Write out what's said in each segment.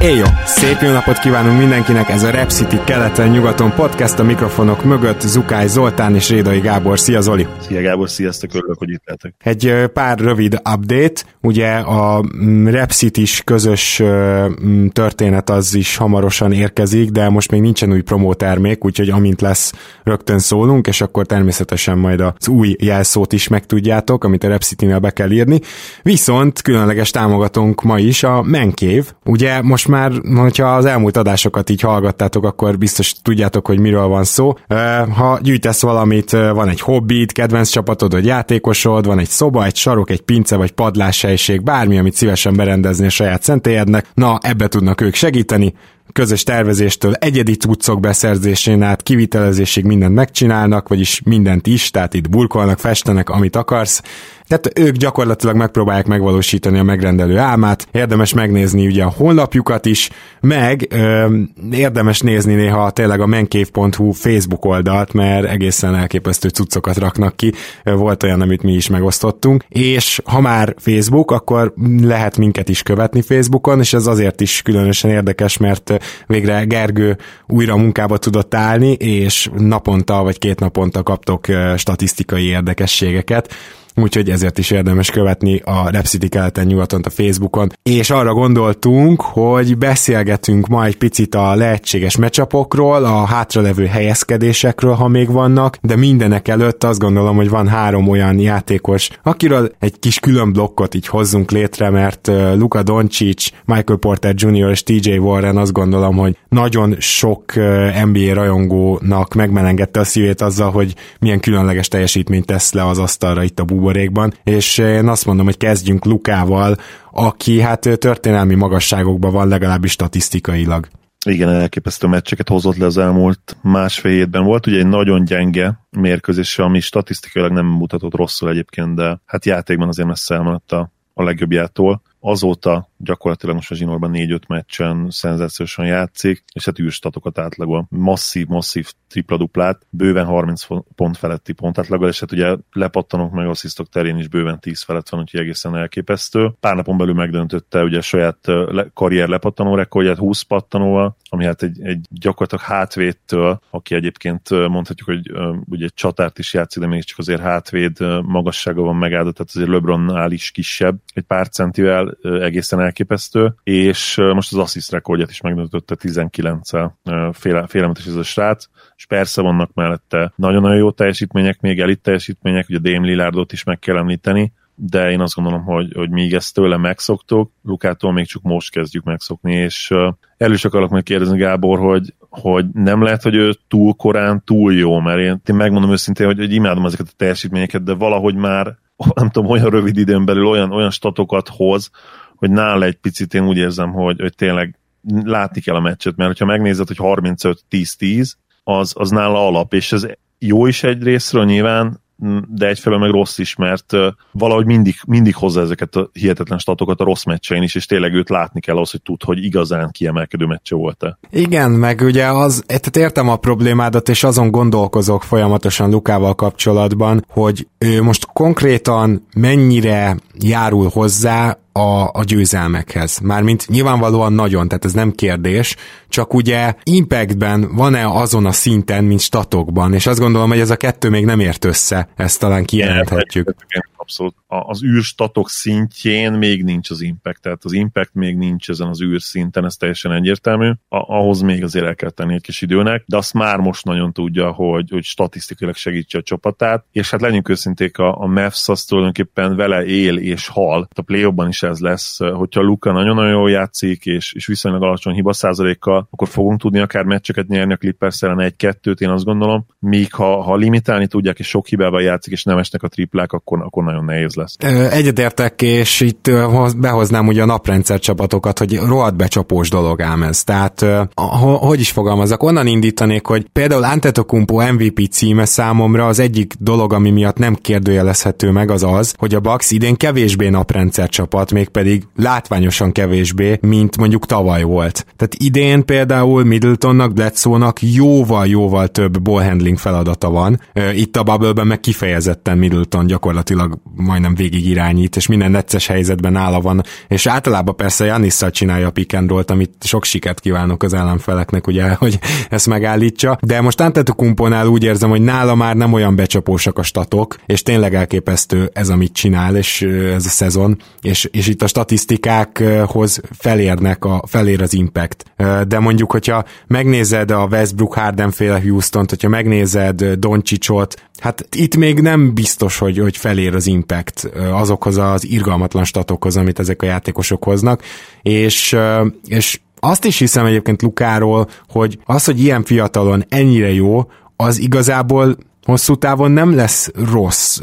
Éjjó! Szép jó napot kívánunk mindenkinek, ez a Rep City keleten-nyugaton podcast, a mikrofonok mögött Zukály Zoltán és Rédai Gábor. Szia Zoli! Szia Gábor, sziasztok, örülök, hogy itt lehetek. Egy pár rövid update, ugye a mm, Rep City-s közös mm, történet az is hamarosan érkezik, de most még nincsen új promótermék, úgyhogy amint lesz, rögtön szólunk, és akkor természetesen majd az új jelszót is megtudjátok, amit a Rep City-nél be kell írni. Viszont különleges támogatónk ma is a Menkév. Ugye most már, hogyha az elmúlt adásokat így hallgattátok, akkor biztos tudjátok, hogy miről van szó. Ha gyűjtesz valamit, van egy hobbit, kedvenc csapatod, vagy játékosod, van egy szoba, egy sarok, egy pince, vagy padláshelyiség, bármi, amit szívesen berendezni a saját szentélyednek, na ebbe tudnak ők segíteni, közös tervezéstől egyedi cuccok beszerzésén át kivitelezésig mindent megcsinálnak, vagyis mindent is, tehát itt burkolnak, festenek, amit akarsz. Tehát ők gyakorlatilag megpróbálják megvalósítani a megrendelő álmát, érdemes megnézni ugye a honlapjukat is, meg ö, érdemes nézni néha tényleg a menkép.hu Facebook oldalt, mert egészen elképesztő cuccokat raknak ki, volt olyan, amit mi is megosztottunk, és ha már Facebook, akkor lehet minket is követni Facebookon, és ez azért is különösen érdekes, mert végre Gergő újra munkába tudott állni, és naponta vagy két naponta kaptok statisztikai érdekességeket, úgyhogy ezért is érdemes követni a Rep City keleten nyugaton a Facebookon. És arra gondoltunk, hogy beszélgetünk ma egy picit a lehetséges mecsapokról, a hátralevő helyezkedésekről, ha még vannak, de mindenek előtt azt gondolom, hogy van három olyan játékos, akiről egy kis külön blokkot így hozzunk létre, mert Luka Doncic, Michael Porter Jr. és TJ Warren azt gondolom, hogy nagyon sok NBA rajongónak megmelengette a szívét azzal, hogy milyen különleges teljesítményt tesz le az asztalra itt a búba buborékban, és én azt mondom, hogy kezdjünk Lukával, aki hát történelmi magasságokban van legalábbis statisztikailag. Igen, elképesztő meccseket hozott le az elmúlt másfél hétben. Volt ugye egy nagyon gyenge mérkőzés, ami statisztikailag nem mutatott rosszul egyébként, de hát játékban azért messze elmaradt a, a legjobbjától. Azóta gyakorlatilag most a zsinórban 4-5 meccsen szenzációsan játszik, és hát űrstatokat átlagol. Masszív, masszív tripla-duplát, bőven 30 pont feletti pont átlagol, és hát ugye lepattanok meg asszisztok terén is bőven 10 felett van, úgyhogy egészen elképesztő. Pár napon belül megdöntötte ugye a saját karrier lepattanó rekordját 20 pattanóval, ami hát egy, egy gyakorlatilag hátvédtől, aki egyébként mondhatjuk, hogy ugye egy csatárt is játszik, de mégiscsak azért hátvéd magassága van megáldott, tehát azért LeBronnál is kisebb, egy pár centivel egészen elképesztő, és most az assist rekordját is megdöntötte 19-el, féle, félelmetes ez a srác, és persze vannak mellette nagyon-nagyon jó teljesítmények, még elit teljesítmények, ugye Dame Lillardot is meg kell említeni, de én azt gondolom, hogy, hogy míg ezt tőle megszoktuk, Lukától még csak most kezdjük megszokni, és el is akarok majd kérdezni Gábor, hogy, hogy nem lehet, hogy ő túl korán túl jó, mert én, én megmondom őszintén, hogy, hogy imádom ezeket a teljesítményeket, de valahogy már nem tudom, olyan rövid időn belül olyan, olyan statokat hoz, hogy nála egy picit én úgy érzem, hogy, hogy tényleg látni kell a meccset, mert ha megnézed, hogy 35-10-10, az, az nála alap, és ez jó is egy részről nyilván, de egyfelől meg rossz is, mert valahogy mindig, mindig hozza ezeket a hihetetlen statokat a rossz meccsein is, és tényleg őt látni kell az, hogy tud, hogy igazán kiemelkedő meccse volt-e. Igen, meg ugye az, tehát értem a problémádat, és azon gondolkozok folyamatosan Lukával kapcsolatban, hogy ő most konkrétan mennyire járul hozzá a, a győzelmekhez. Mármint nyilvánvalóan nagyon, tehát ez nem kérdés, csak ugye impactben van-e azon a szinten, mint statokban, és azt gondolom, hogy ez a kettő még nem ért össze, ezt talán kijelenthetjük abszolút az űrstatok szintjén még nincs az impact, tehát az impact még nincs ezen az űrszinten, ez teljesen egyértelmű. ahhoz még azért el kell tenni egy kis időnek, de azt már most nagyon tudja, hogy, hogy statisztikailag segítse a csapatát, és hát legyünk őszinték, a, a Mavs az tulajdonképpen vele él és hal. A play is ez lesz, hogyha Luka nagyon-nagyon jól játszik, és, és viszonylag alacsony hiba százalékkal, akkor fogunk tudni akár meccseket nyerni a Clippers ellen egy-kettőt, én azt gondolom. Míg ha, ha limitálni tudják, és sok hibával játszik, és nem esnek a triplák, akkor, akkor nagyon nagyon nehéz lesz. Egyetértek, és itt behoznám ugye a naprendszer csapatokat, hogy rohadt becsapós dolog ám ez. Tehát, hogy is fogalmazok, onnan indítanék, hogy például Antetokumpo MVP címe számomra az egyik dolog, ami miatt nem kérdőjelezhető meg, az az, hogy a Bucks idén kevésbé naprendszer csapat, mégpedig látványosan kevésbé, mint mondjuk tavaly volt. Tehát idén például Middletonnak, Bledsoe-nak jóval-jóval több ballhandling feladata van. Itt a bubble meg kifejezetten Middleton gyakorlatilag majdnem végig irányít, és minden necces helyzetben nála van, és általában persze Janisszal csinálja a pick amit sok sikert kívánok az ellenfeleknek, ugye, hogy ezt megállítsa, de most Antetokumponál úgy érzem, hogy nála már nem olyan becsapósak a statok, és tényleg elképesztő ez, amit csinál, és ez a szezon, és, és itt a statisztikákhoz felérnek, a, felér az impact. De mondjuk, hogyha megnézed a Westbrook Harden féle Houston-t, hogyha megnézed Doncsicsot, hát itt még nem biztos, hogy, hogy felér az impact azokhoz az irgalmatlan statokhoz, amit ezek a játékosok hoznak, és, és azt is hiszem egyébként Lukáról, hogy az, hogy ilyen fiatalon ennyire jó, az igazából hosszú távon nem lesz rossz,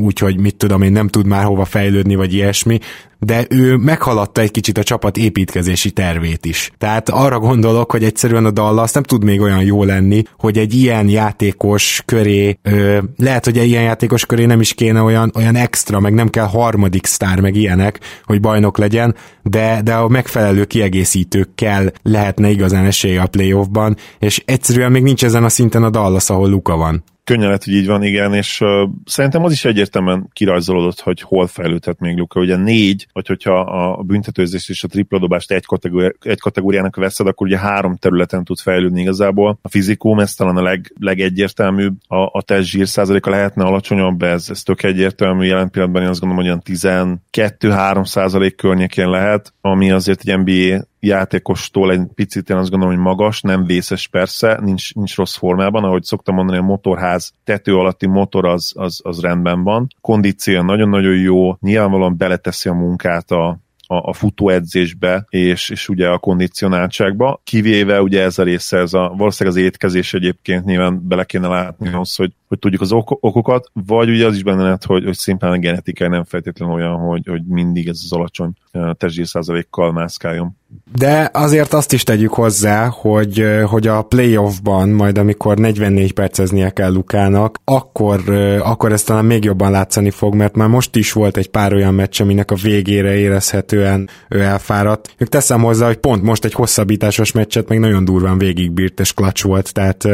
úgyhogy mit tudom én, nem tud már hova fejlődni, vagy ilyesmi, de ő meghaladta egy kicsit a csapat építkezési tervét is. Tehát arra gondolok, hogy egyszerűen a Dallas nem tud még olyan jó lenni, hogy egy ilyen játékos köré, ö, lehet, hogy egy ilyen játékos köré nem is kéne olyan, olyan extra, meg nem kell harmadik sztár, meg ilyenek, hogy bajnok legyen, de, de a megfelelő kiegészítőkkel lehetne igazán esélye a playoffban, és egyszerűen még nincs ezen a szinten a Dallas, ahol Luka van. Könnyen lehet, hogy így van, igen, és uh, szerintem az is egyértelműen kirajzolódott, hogy hol fejlődhet még Luka. Ugye négy, vagy hogyha a büntetőzést és a tripladobást egy, kategóri- egy kategóriának veszed, akkor ugye három területen tud fejlődni igazából. A fizikum, ez talán a leg, legegyértelműbb, a, a test zsír százaléka lehetne alacsonyabb, ez, ez tök egyértelmű, jelen pillanatban én azt gondolom, hogy olyan 12-3 százalék környékén lehet, ami azért egy NBA játékostól egy picit én azt gondolom, hogy magas, nem vészes persze, nincs, nincs rossz formában, ahogy szoktam mondani, a motorház tető alatti motor az, az, az rendben van. Kondíció nagyon-nagyon jó, nyilvánvalóan beleteszi a munkát a, a, a futóedzésbe, és, és ugye a kondicionáltságba, kivéve ugye ez a része, ez a, valószínűleg az étkezés egyébként nyilván bele kéne látni ahhoz, hogy, hogy tudjuk az ok- okokat, vagy ugye az is benne lehet, hogy, hogy szimplán a genetikai nem feltétlenül olyan, hogy, hogy mindig ez az alacsony testzsír százalékkal mászkáljon. De azért azt is tegyük hozzá, hogy, hogy a playoffban, majd amikor 44 perceznie kell Lukának, akkor, akkor ezt talán még jobban látszani fog, mert már most is volt egy pár olyan meccs, aminek a végére érezhetően ő elfáradt. Ők teszem hozzá, hogy pont most egy hosszabbításos meccset meg nagyon durván végigbírt és klacs volt, tehát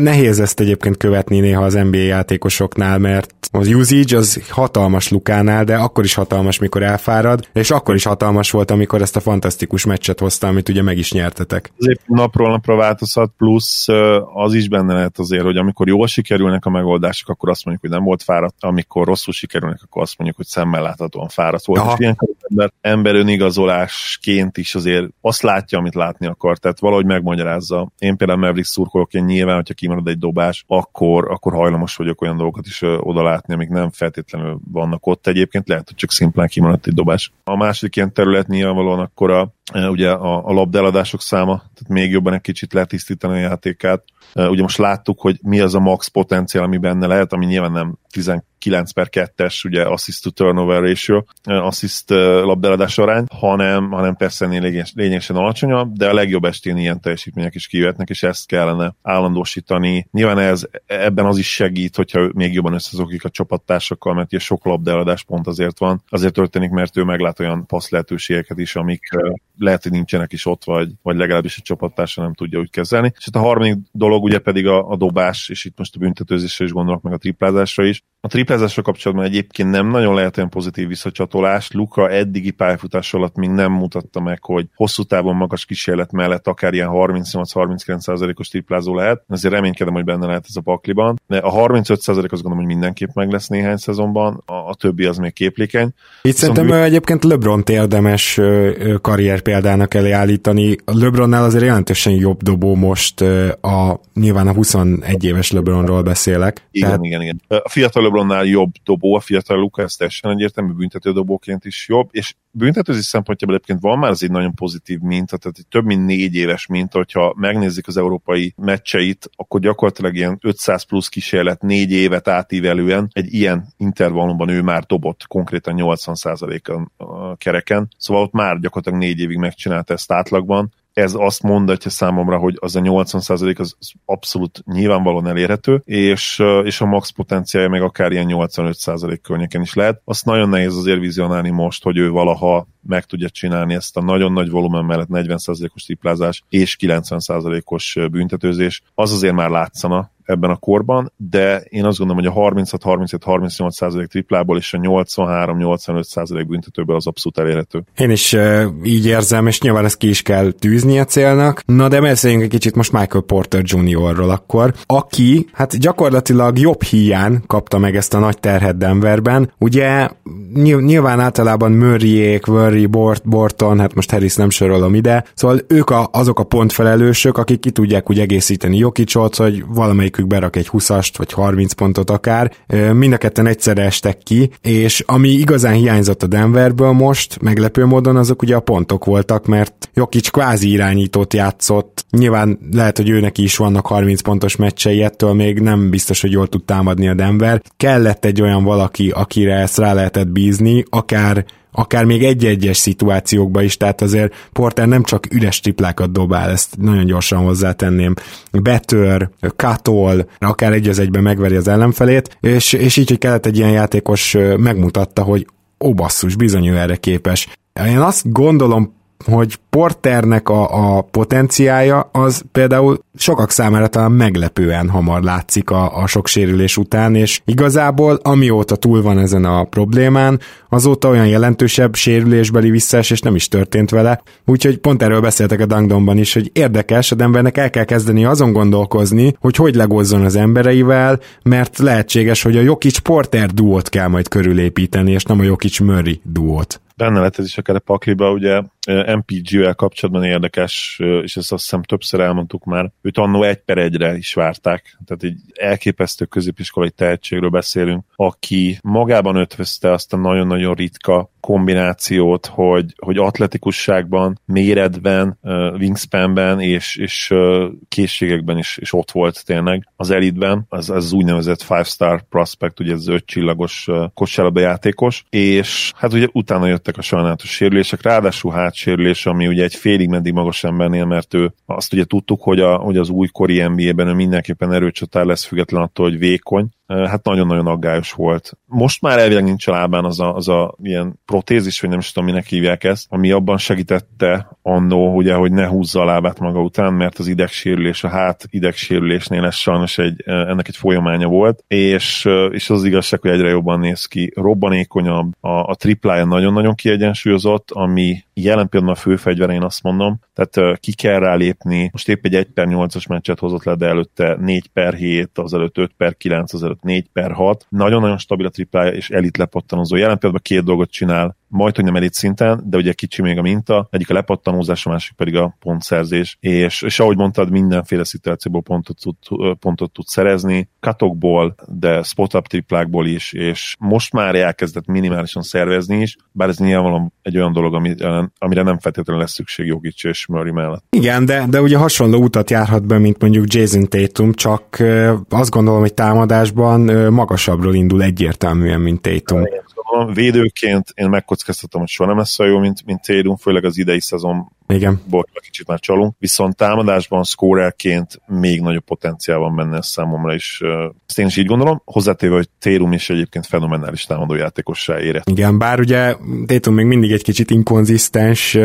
nehéz ezt egyébként követni néha az NBA játékosoknál, mert az usage az hatalmas Lukánál, de akkor is hatalmas, mikor elfárad, és akkor is hatalmas volt, amikor ezt a fantasztikus meccset hozta, amit ugye meg is nyertetek. Azért napról napra változhat, plusz az is benne lehet azért, hogy amikor jól sikerülnek a megoldások, akkor azt mondjuk, hogy nem volt fáradt, amikor rosszul sikerülnek, akkor azt mondjuk, hogy szemmel láthatóan fáradt volt. Aha. És ilyenkor ember, ember önigazolásként is azért azt látja, amit látni akar, tehát valahogy megmagyarázza. Én például Maverick szurkolok, én nyilván, hogyha kimarad egy dobás, akkor, akkor hajlamos vagyok olyan dolgokat is oda látni, amik nem feltétlenül vannak ott egyébként, lehet, hogy csak szimplán kimaradt egy dobás. A második ilyen terület nyilvánvalóan akkor a, ugye a, a labdeladások száma, tehát még jobban egy kicsit letisztítani a játékát. Ugye most láttuk, hogy mi az a max potenciál, ami benne lehet, ami nyilván nem 19 per 2-es, ugye assist to turnover ratio, assist labdeladás arány, hanem, hanem persze ennél lényeg, lényegesen alacsonyabb, de a legjobb estén ilyen teljesítmények is kijöhetnek, és ezt kellene állandósítani. Nyilván ez, ebben az is segít, hogyha még jobban összezokik a csapattársakkal, mert ugye sok labdeladás pont azért van. Azért történik, mert ő meglát olyan passz lehetőségeket is, amik lehet, hogy nincsenek is ott, vagy, vagy legalábbis a csapattársa nem tudja úgy kezelni. És hát a harmadik dolog ugye pedig a, a dobás, és itt most a büntetőzésre is gondolok, meg a triplázásra is. A triplázásra kapcsolatban egyébként nem nagyon lehet olyan pozitív visszacsatolás. Luka eddigi pályafutás alatt még nem mutatta meg, hogy hosszú távon magas kísérlet mellett akár ilyen 38-39%-os triplázó lehet. Ezért reménykedem, hogy benne lehet ez a pakliban. De a 35% azt gondolom, hogy mindenképp meg lesz néhány szezonban, a, a többi az még képlékeny. Itt szerintem ő... egyébként lebron érdemes karrier példának elé állítani. LeBronnál azért jelentősen jobb dobó most a nyilván a 21 éves LeBronról beszélek. Igen, tehát... igen, igen. A fiatal LeBronnál jobb dobó, a fiatal Luka, ez teljesen egyértelmű, büntető dobóként is jobb, és büntetőzés szempontjából egyébként van már az egy nagyon pozitív minta, tehát egy több mint négy éves minta, hogyha megnézik az európai meccseit, akkor gyakorlatilag ilyen 500 plusz kísérlet négy évet átívelően egy ilyen intervallumban ő már dobott konkrétan 80%-on kereken, szóval ott már gyakorlatilag négy évig megcsinálta ezt átlagban, ez azt mondatja számomra, hogy az a 80% az abszolút nyilvánvalóan elérhető, és, és a max potenciálja meg akár ilyen 85% környéken is lehet. Azt nagyon nehéz azért vizionálni most, hogy ő valaha meg tudja csinálni ezt a nagyon nagy volumen mellett 40%-os triplázás és 90%-os büntetőzés. Az azért már látszana, ebben a korban, de én azt gondolom, hogy a 36-37-38 százalék triplából és a 83-85 százalék büntetőből az abszolút elérhető. Én is uh, így érzem, és nyilván ezt ki is kell tűzni a célnak. Na de beszéljünk egy kicsit most Michael Porter Jr.-ról akkor, aki hát gyakorlatilag jobb hiány kapta meg ezt a nagy terhet Denverben. Ugye nyilván általában Murrayék, Murray, Bort, Borton, hát most Harris nem sorolom ide, szóval ők a, azok a pontfelelősök, akik ki tudják úgy egészíteni Jokicsot, hogy valamelyik valamelyikük berak egy 20-ast, vagy 30 pontot akár. Mind a ketten egyszerre estek ki, és ami igazán hiányzott a Denverből most, meglepő módon azok ugye a pontok voltak, mert Jokic kvázi irányítót játszott. Nyilván lehet, hogy őnek is vannak 30 pontos meccsei, ettől még nem biztos, hogy jól tud támadni a Denver. Kellett egy olyan valaki, akire ezt rá lehetett bízni, akár akár még egy-egyes szituációkban is, tehát azért Porter nem csak üres triplákat dobál, ezt nagyon gyorsan hozzátenném. Betör, katol, akár egy az egyben megveri az ellenfelét, és, és így, hogy kellett egy ilyen játékos megmutatta, hogy ó basszus, bizony ő erre képes. Én azt gondolom hogy Porternek a, a potenciája az például sokak számára talán meglepően hamar látszik a, a sok sérülés után, és igazából amióta túl van ezen a problémán, azóta olyan jelentősebb sérülésbeli visszaesés nem is történt vele, úgyhogy pont erről beszéltek a Dangdomban is, hogy érdekes, a embernek el kell kezdeni azon gondolkozni, hogy hogy legozzon az embereivel, mert lehetséges, hogy a Jokic Porter duót kell majd körülépíteni, és nem a Jokic Murray duót. Benne lett ez is akár a pakliba, ugye MPG-vel kapcsolatban érdekes, és ezt azt hiszem többször elmondtuk már, őt annó egy per egyre is várták, tehát egy elképesztő középiskolai tehetségről beszélünk, aki magában ötvözte azt a nagyon-nagyon ritka kombinációt, hogy, hogy atletikusságban, méretben, wingspanben és, és készségekben is, is ott volt tényleg az elitben, az, az úgynevezett five-star prospect, ugye ez öt csillagos kosárlabda játékos, és hát ugye utána jöttek a sajnálatos sérülések, ráadásul hátsérülés, ami ugye egy félig meddig magas embernél, mert ő azt ugye tudtuk, hogy, a, hogy az újkori NBA-ben ő mindenképpen erőcsatár lesz, független attól, hogy vékony, hát nagyon-nagyon aggályos volt. Most már elvileg nincs a lábán az a, az a ilyen protézis, vagy nem is tudom, minek hívják ezt, ami abban segítette annó, ugye, hogy ne húzza a lábát maga után, mert az idegsérülés, a hát idegsérülésnél ez sajnos egy, ennek egy folyamánya volt, és, és az igazság, hogy egyre jobban néz ki, robbanékonyabb, a, a triplája nagyon-nagyon kiegyensúlyozott, ami jelen pillanatban a főfegyver, én azt mondom, tehát ki kell rá lépni, most épp egy 1 per 8-as meccset hozott le, de előtte 4 per 7, az előtt 5 per 9, az előtt 4 per 6. Nagyon-nagyon stabil a triplája, és elit lepattanozó. Jelen pillanatban két dolgot csinál majd, hogy nem elit szinten, de ugye kicsi még a minta, egyik a lepattanózás, a másik pedig a pontszerzés, és, és ahogy mondtad, mindenféle szituációból pontot tud, pontot tud szerezni, katokból, de spot-up triplákból is, és most már elkezdett minimálisan szervezni is, bár ez nyilvánvalóan egy olyan dolog, ami, amire nem feltétlenül lesz szükség Jogic és Murray mellett. Igen, de, de ugye hasonló utat járhat be, mint mondjuk Jason Tatum, csak azt gondolom, hogy támadásban magasabbról indul egyértelműen, mint Tatum. Védőként én megkockáztatom, hogy soha nem lesz olyan jó, mint, mint Tatum, főleg az idei szezon igen. Volt, kicsit már csalunk. Viszont támadásban scorerként még nagyobb potenciál van benne számomra is. Ezt én is így gondolom. Hozzátéve, hogy Térum is egyébként fenomenális támadójátékossá érett. Igen, bár ugye Tétum még mindig egy kicsit inkonzisztens,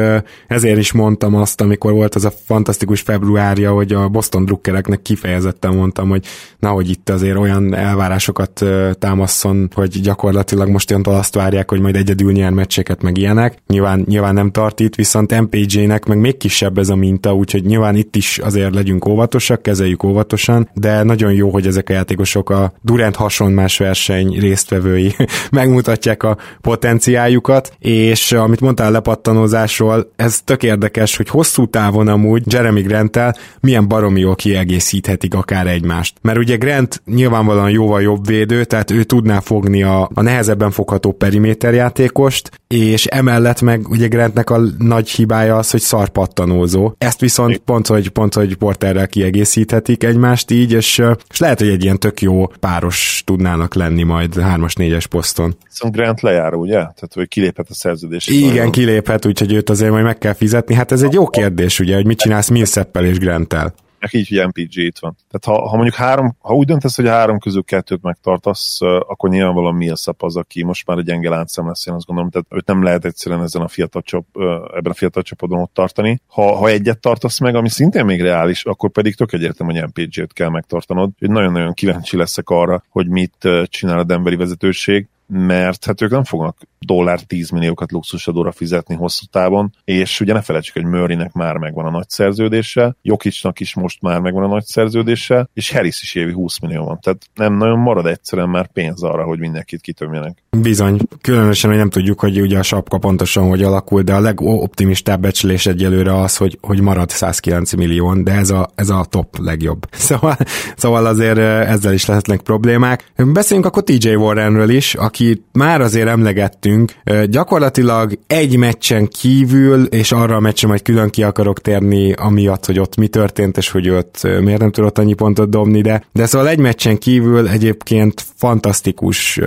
ezért is mondtam azt, amikor volt az a fantasztikus februárja, hogy a Boston drukkereknek kifejezetten mondtam, hogy nahogy itt azért olyan elvárásokat támaszson, hogy gyakorlatilag most jöntől azt várják, hogy majd egyedül nyer meccseket, meg ilyenek. Nyilván, nyilván nem tart itt, viszont MPJ Murraynek meg még kisebb ez a minta, úgyhogy nyilván itt is azért legyünk óvatosak, kezeljük óvatosan, de nagyon jó, hogy ezek a játékosok a Durant hasonlás verseny résztvevői megmutatják a potenciáljukat, és amit mondtál lepattanózásról, ez tök érdekes, hogy hosszú távon amúgy Jeremy Grant-tel milyen baromi jól kiegészíthetik akár egymást. Mert ugye Grant nyilvánvalóan jóval jobb védő, tehát ő tudná fogni a, a nehezebben fogható periméterjátékost, és emellett meg ugye Grantnek a nagy hibája az, hogy szarpattanózó. Ezt viszont pont, hogy, pont, hogy Porterrel kiegészíthetik egymást így, és, és lehet, hogy egy ilyen tök jó páros tudnának lenni majd 3-as, 4-es poszton. Viszont Grant lejár, ugye? Tehát, hogy kiléphet a szerződés. Igen, kiléphet, úgyhogy őt azért majd meg kell fizetni. Hát ez egy jó kérdés, ugye, hogy mit csinálsz Millsappel és Granttel meg így, hogy MPG itt van. Tehát ha, ha mondjuk három, ha úgy döntesz, hogy a három közül kettőt megtartasz, akkor nyilvánvalóan Millsap az, aki most már egy gyenge láncszem lesz, én azt gondolom, tehát őt nem lehet egyszerűen ezen a fiatal csop, ebben a fiatal csapodon ott tartani. Ha, ha egyet tartasz meg, ami szintén még reális, akkor pedig tök egyértelmű, hogy MPG-t kell megtartanod. Nagyon-nagyon kíváncsi leszek arra, hogy mit csinál a Denveri vezetőség mert hát ők nem fognak dollár 10 milliókat luxusadóra fizetni hosszú távon, és ugye ne felejtsük, hogy Murraynek már megvan a nagy szerződése, Jokicsnak is most már megvan a nagy szerződése, és Harris is évi 20 millió van, tehát nem nagyon marad egyszerűen már pénz arra, hogy mindenkit kitömjenek. Bizony, különösen, hogy nem tudjuk, hogy ugye a sapka pontosan hogy alakul, de a legoptimistább becslés egyelőre az, hogy, hogy marad 109 millió, de ez a, ez a top legjobb. Szóval, szóval azért ezzel is lehetnek problémák. Beszéljünk akkor TJ Warrenről is, aki már azért emlegettünk, gyakorlatilag egy meccsen kívül, és arra a meccsen majd külön ki akarok térni, amiatt, hogy ott mi történt, és hogy ott miért nem tudott annyi pontot dobni, de, de szóval egy meccsen kívül egyébként fantasztikus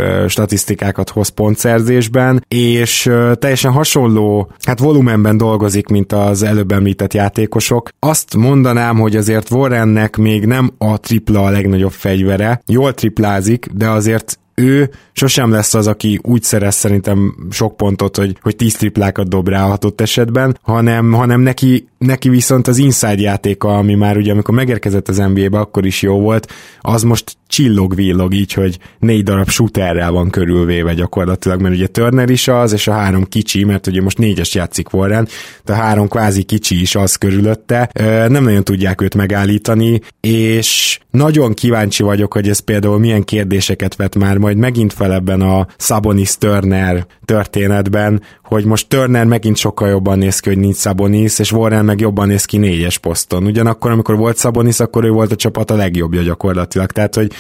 statisztikákat hoz pontszerzésben, és teljesen hasonló, hát volumenben dolgozik, mint az előbb említett játékosok. Azt mondanám, hogy azért Warrennek még nem a tripla a legnagyobb fegyvere, jól triplázik, de azért ő sosem lesz az, aki úgy szerez szerintem sok pontot, hogy, hogy tíz triplákat dob rá hatott esetben, hanem, hanem neki, neki viszont az inside játéka, ami már ugye amikor megérkezett az NBA-be, akkor is jó volt, az most csillog-villog így, hogy négy darab shooterrel van körülvéve gyakorlatilag, mert ugye Turner is az, és a három kicsi, mert ugye most négyes játszik Warren, de a három kvázi kicsi is az körülötte, nem nagyon tudják őt megállítani, és nagyon kíváncsi vagyok, hogy ez például milyen kérdéseket vet már majd megint fel ebben a Sabonis Turner történetben, hogy most Turner megint sokkal jobban néz ki, hogy nincs Sabonis, és Warren meg jobban néz ki négyes poszton. Ugyanakkor, amikor volt Sabonis, akkor ő volt a csapat a legjobbja gyakorlatilag. Tehát, hogy,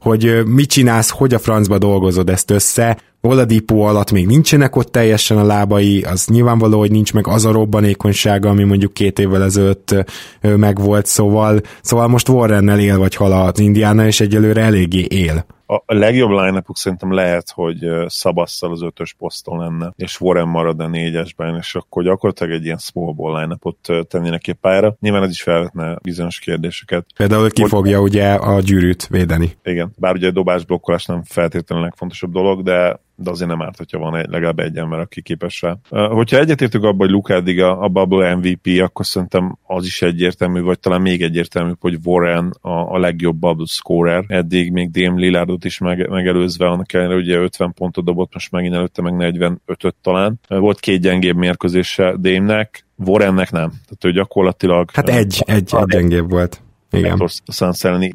hogy mit csinálsz, hogy a francba dolgozod ezt össze, Oladipo alatt még nincsenek ott teljesen a lábai, az nyilvánvaló, hogy nincs meg az a robbanékonysága, ami mondjuk két évvel ezelőtt megvolt, szóval, szóval most Warrennel él vagy hal az Indiana, és egyelőre eléggé él a legjobb line szerintem lehet, hogy Szabasszal az ötös poszton lenne, és Warren marad a négyesben, és akkor gyakorlatilag egy ilyen small ball line tenni neki pályára. Nyilván ez is felvetne bizonyos kérdéseket. Például ki fogja ugye a gyűrűt védeni. Igen, bár ugye a dobás blokkolás nem feltétlenül a legfontosabb dolog, de de azért nem árt, hogyha van egy, legalább egy ember, aki képes rá. Hogyha egyetértünk abban, hogy Luka eddig a, a Bubble MVP, akkor szerintem az is egyértelmű, vagy talán még egyértelmű, hogy Warren a, a legjobb Bubble scorer. Eddig még Dame Lillardot is meg, megelőzve, annak ellenére ugye 50 pontot dobott, most megint előtte meg 45-öt talán. Volt két gyengébb mérkőzése Dame-nek, Warrennek nem. Tehát ő gyakorlatilag... Hát egy, egy, egy gyengébb volt. Igen.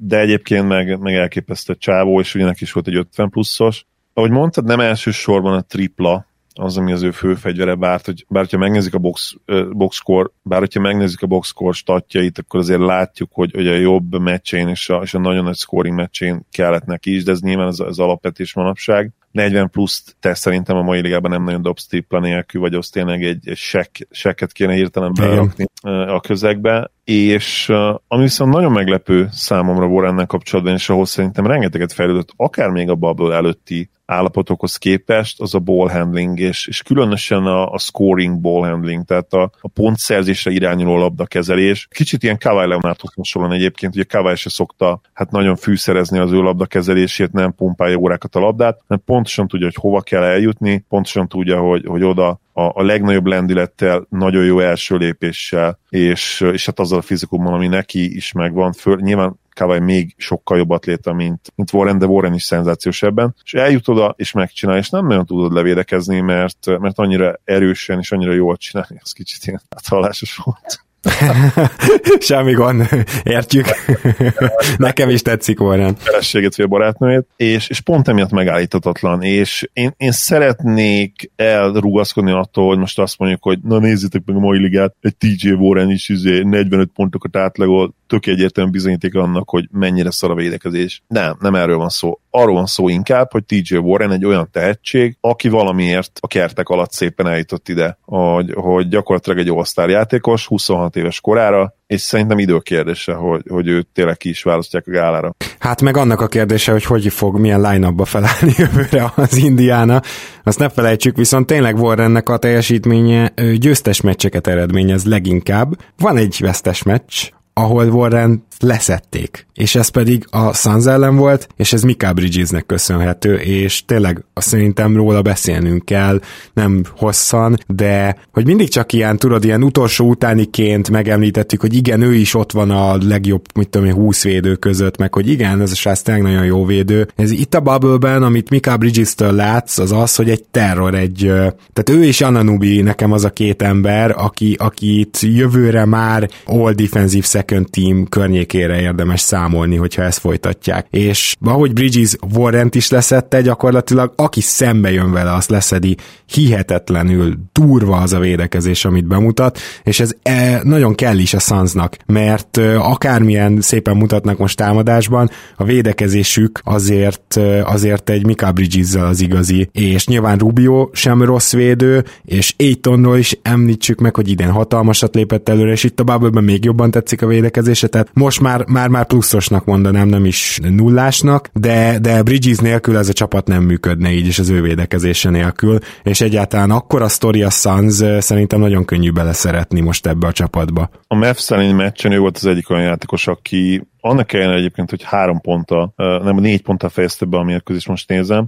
De egyébként meg, meg elképesztett csávó, és ugye is volt egy 50 pluszos, ahogy mondtad, nem elsősorban a tripla az, ami az ő fő fegyvere, bár, hogy, bár hogyha megnézzük a box, box score, bár hogyha megnézzük a box score statjait, akkor azért látjuk, hogy, hogy a jobb meccsén és a, és a nagyon nagy scoring meccsén kellett neki is, de ez nyilván az, az alapvetés manapság. 40 plusz te szerintem a mai ligában nem nagyon dobsz tripla nélkül, vagy az tényleg egy, egy sek, seket kéne hirtelen berakni a közegbe. És ami viszont nagyon meglepő számomra Warrennel kapcsolatban, és ahhoz szerintem rengeteget fejlődött, akár még a bubble előtti állapotokhoz képest, az a ball handling, és, és különösen a, a scoring ball handling, tehát a, a pontszerzésre irányuló labdakezelés. Kicsit ilyen Kawhi Leonardhoz hasonlóan egyébként, ugye Kawhi se szokta hát nagyon fűszerezni az ő labdakezelését, nem pumpálja órákat a labdát, hanem pontosan tudja, hogy hova kell eljutni, pontosan tudja, hogy, hogy oda a, a legnagyobb lendülettel, nagyon jó első lépéssel, és, és hát azzal a fizikummal, ami neki is megvan, föl, nyilván Kawai még sokkal jobb atléta, mint, mint Warren, de Warren is szenzációs ebben, és eljut oda, és megcsinál, és nem nagyon tudod levédekezni, mert, mert annyira erősen és annyira jól csinálni, az kicsit ilyen áthallásos volt. Semmi gond, értjük. Nekem is tetszik Warren. Feleségét vagy barátnőjét, és, és pont emiatt megállíthatatlan, és én, én szeretnék elrugaszkodni attól, hogy most azt mondjuk, hogy na nézzétek meg a mai ligát, egy TJ Warren is 45 izé pontokat átlagol, tök egyértelműen bizonyíték annak, hogy mennyire szar a védekezés. Nem, nem erről van szó. Arról van szó inkább, hogy TJ Warren egy olyan tehetség, aki valamiért a kertek alatt szépen eljutott ide, hogy, hogy gyakorlatilag egy all játékos, 26 éves korára, és szerintem időkérdése, hogy, hogy őt tényleg ki is választják a gálára. Hát meg annak a kérdése, hogy hogy fog, milyen line felállni jövőre az Indiana. Azt ne felejtsük, viszont tényleg Warrennek a teljesítménye győztes meccseket eredményez leginkább. Van egy vesztes meccs, ahol Warren leszették. És ez pedig a Suns ellen volt, és ez Mika Bridgesnek köszönhető, és tényleg szerintem róla beszélnünk kell, nem hosszan, de hogy mindig csak ilyen, tudod, ilyen utolsó utániként megemlítettük, hogy igen, ő is ott van a legjobb, mit tudom én, 20 védő között, meg hogy igen, ez a srác tényleg nagyon jó védő. Ez itt a bubble amit Mika Bridges-től látsz, az az, hogy egy terror, egy, tehát ő és Ananubi nekem az a két ember, aki, akit jövőre már all defensive second team környékére érdemes számolni, hogyha ezt folytatják. És ahogy Bridges Warrant is leszette, gyakorlatilag aki szembe jön vele, azt leszedi hihetetlenül durva az a védekezés, amit bemutat, és ez e, nagyon kell is a Sunsnak, mert akármilyen szépen mutatnak most támadásban, a védekezésük azért, azért egy Mika bridges az igazi, és nyilván Rubio sem rossz védő, és Aitonról is említsük meg, hogy idén hatalmasat lépett előre, és itt a bubble még jobban tetszik a védekezése, tehát most már, már, már pluszosnak mondanám, nem is nullásnak, de, de Bridges nélkül ez a csapat nem működne így, és az ő védekezése nélkül, és egyáltalán akkor a sztori a Suns szerintem nagyon könnyű beleszeretni most ebbe a csapatba. A Mavs elleni meccsen ő volt az egyik olyan játékos, aki annak ellenére egyébként, hogy három ponttal, nem négy ponttal fejezte be a mérkőzést, most nézem,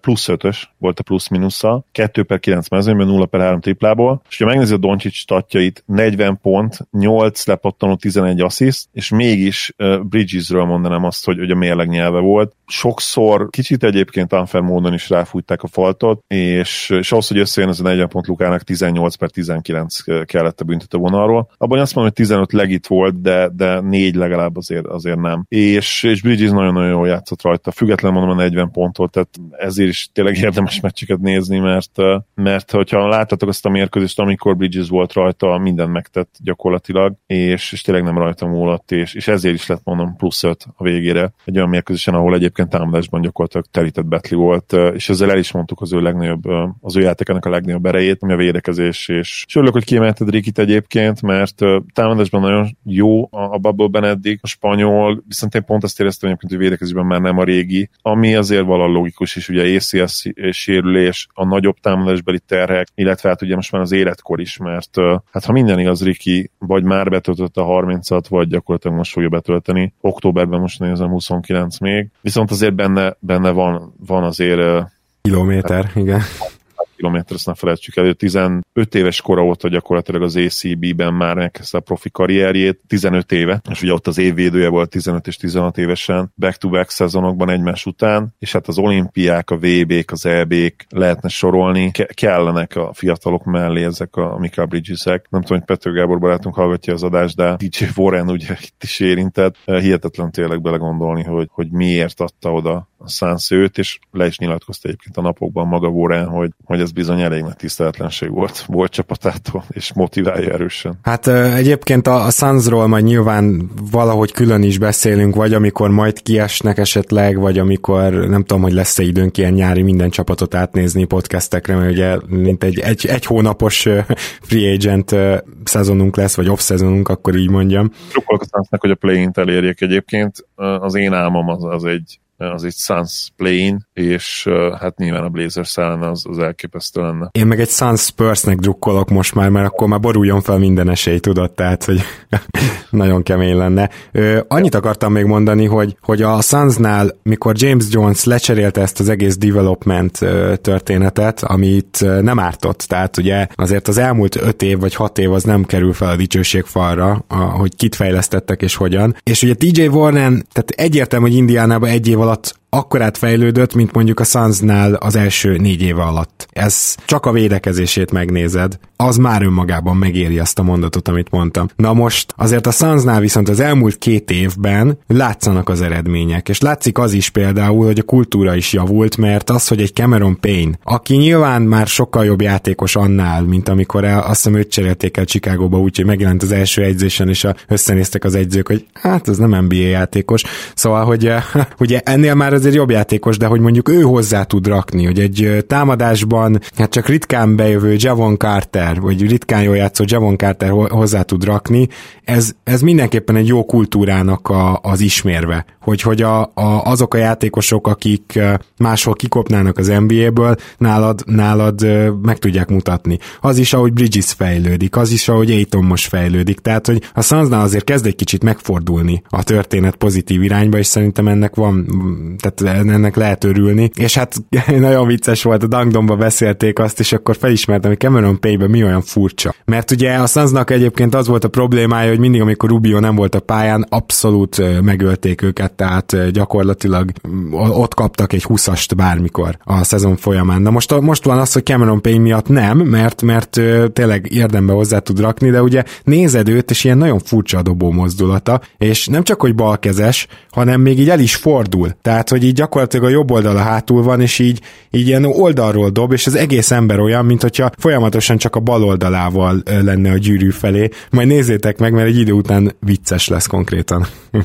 plusz ötös volt a plusz-minusza, 2 per 9 mezőnyben, 0 per 3 triplából, és ha megnézi a Doncsics statjait, 40 pont, 8 lepattanó, 11 assziszt, és mégis Bridgesről mondanám azt, hogy, hogy a mérleg nyelve volt. Sokszor kicsit egyébként unfair módon is ráfújták a faltot, és, és ahhoz, hogy összejön ez a 40 pont Lukának 18 per 19 kellett a büntető vonalról. Abban azt mondom, hogy 15 legit volt, de, de 4 legalább azért azért nem. És, és Bridges nagyon-nagyon jól játszott rajta, független mondom a 40 ponttól, tehát ezért is tényleg érdemes meccseket nézni, mert, mert hogyha láttatok azt a mérkőzést, amikor Bridges volt rajta, minden megtett gyakorlatilag, és, és tényleg nem rajta múlott, és, és ezért is lett mondom plusz 5 a végére, egy olyan mérkőzésen, ahol egyébként támadásban gyakorlatilag terített Betli volt, és ezzel el is mondtuk az ő legnagyobb, az ő játékának a legnagyobb erejét, ami a védekezés, és, és örülök, hogy kiemelted Rikit egyébként, mert támadásban nagyon jó a bubble eddig, a spanyol spanyol, viszont én pont azt éreztem egyébként, hogy védekezésben már nem a régi, ami azért valahol logikus is, ugye ACS sérülés, a nagyobb támadásbeli terhek, illetve hát ugye most már az életkor is, mert hát ha minden igaz, Riki vagy már betöltötte a 30-at, vagy gyakorlatilag most fogja betölteni. Októberben most nézem 29 még, viszont azért benne, benne van, van azért Kilométer, hát, igen kilométer, azt ne felejtsük el, 15 éves kora óta gyakorlatilag az ACB-ben már megkezdte a profi karrierjét, 15 éve, és ugye ott az évvédője volt 15 és 16 évesen, back-to-back szezonokban egymás után, és hát az olimpiák, a VB-k, az EB-k lehetne sorolni, ke- kellenek a fiatalok mellé ezek a Mika Bridges-ek. Nem tudom, hogy Pető Gábor barátunk hallgatja az adást, de DJ Warren ugye itt is érintett. Hihetetlen tényleg belegondolni, hogy, hogy miért adta oda a Suns őt, és le is nyilatkozta egyébként a napokban maga Warren, hogy, hogy ez bizony elég nagy tiszteletlenség volt, volt csapatától, és motiválja erősen. Hát egyébként a, a Sunsról majd nyilván valahogy külön is beszélünk, vagy amikor majd kiesnek esetleg, vagy amikor nem tudom, hogy lesz-e időnk ilyen nyári minden csapatot átnézni podcastekre, mert ugye mint egy, egy, egy hónapos free agent szezonunk lesz, vagy off szezonunk, akkor így mondjam. Sokkal hogy a play-int elérjék egyébként. Az én álmom az, az egy az egy Suns play és hát nyilván a Blazers ellen az, az elképesztő lenne. Én meg egy Suns Spursnek drukkolok most már, mert akkor már boruljon fel minden esély, tudod, tehát, hogy nagyon kemény lenne. Ö, annyit akartam még mondani, hogy, hogy a Sunsnál, mikor James Jones lecserélte ezt az egész development történetet, amit nem ártott, tehát ugye azért az elmúlt öt év vagy hat év az nem kerül fel a dicsőség falra, hogy kit fejlesztettek és hogyan. És ugye TJ Warren, tehát egyértelmű, hogy Indiánában egy év alatt akkorát fejlődött, mint mondjuk a Sunsnál az első négy éve alatt. Ez csak a védekezését megnézed, az már önmagában megéri azt a mondatot, amit mondtam. Na most azért a Sunsnál viszont az elmúlt két évben látszanak az eredmények, és látszik az is például, hogy a kultúra is javult, mert az, hogy egy Cameron Payne, aki nyilván már sokkal jobb játékos annál, mint amikor el, azt hiszem őt cserélték el Chicagóba, úgyhogy megjelent az első egyzésen, és a, összenéztek az egyzők, hogy hát ez nem NBA játékos. Szóval, hogy ugye ennél már azért jobb játékos, de hogy mondjuk ő hozzá tud rakni, hogy egy támadásban hát csak ritkán bejövő Javon Carter, vagy ritkán jól játszó Javon Carter hozzá tud rakni, ez, ez mindenképpen egy jó kultúrának a, az ismérve, hogy, hogy a, a, azok a játékosok, akik máshol kikopnának az NBA-ből, nálad, nálad meg tudják mutatni. Az is, ahogy Bridges fejlődik, az is, ahogy Aiton most fejlődik, tehát, hogy a Sunsnál azért kezd egy kicsit megfordulni a történet pozitív irányba, és szerintem ennek van, tehát ennek lehet örülni. És hát nagyon vicces volt, a Dangdomba beszélték azt, és akkor felismertem, hogy Cameron Paybe mi olyan furcsa. Mert ugye a Sunsnak egyébként az volt a problémája, hogy mindig, amikor Rubio nem volt a pályán, abszolút megölték őket, tehát gyakorlatilag ott kaptak egy 20-ast bármikor a szezon folyamán. Na most, most van az, hogy Cameron Payne miatt nem, mert, mert tényleg érdembe hozzá tud rakni, de ugye nézed őt, és ilyen nagyon furcsa a dobó mozdulata, és nem csak, hogy balkezes, hanem még így el is fordul. Tehát, hogy így gyakorlatilag a jobb oldala hátul van, és így, így ilyen oldalról dob, és az egész ember olyan, mint hogyha folyamatosan csak a bal oldalával lenne a gyűrű felé. Majd nézzétek meg, mert egy idő után vicces lesz konkrétan.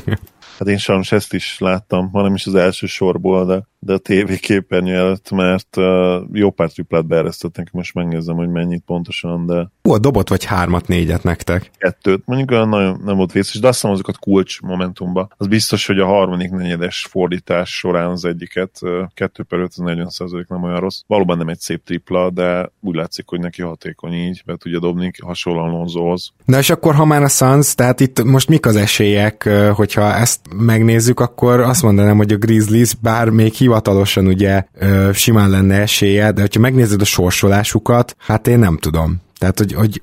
Hát én sajnos ezt is láttam, hanem is az első sorból, de de a TV képernyő előtt, mert uh, jó pár triplát beeresztettek, most megnézem, hogy mennyit pontosan, de... Hú, a dobot vagy hármat, négyet nektek? Kettőt, mondjuk olyan nagyon nem volt vészes, de azt hiszem azokat kulcs momentumba. Az biztos, hogy a harmadik negyedes fordítás során az egyiket, uh, 2 per 5, 40 nem olyan rossz. Valóban nem egy szép tripla, de úgy látszik, hogy neki hatékony így, be tudja dobni hasonlóan Lonzohoz. Na és akkor, ha már a Suns, tehát itt most mik az esélyek, hogyha ezt megnézzük, akkor azt mondanám, hogy a Grizzlies bár még hivatalosan ugye ö, simán lenne esélye, de hogyha megnézed a sorsolásukat, hát én nem tudom. Tehát, hogy, hogy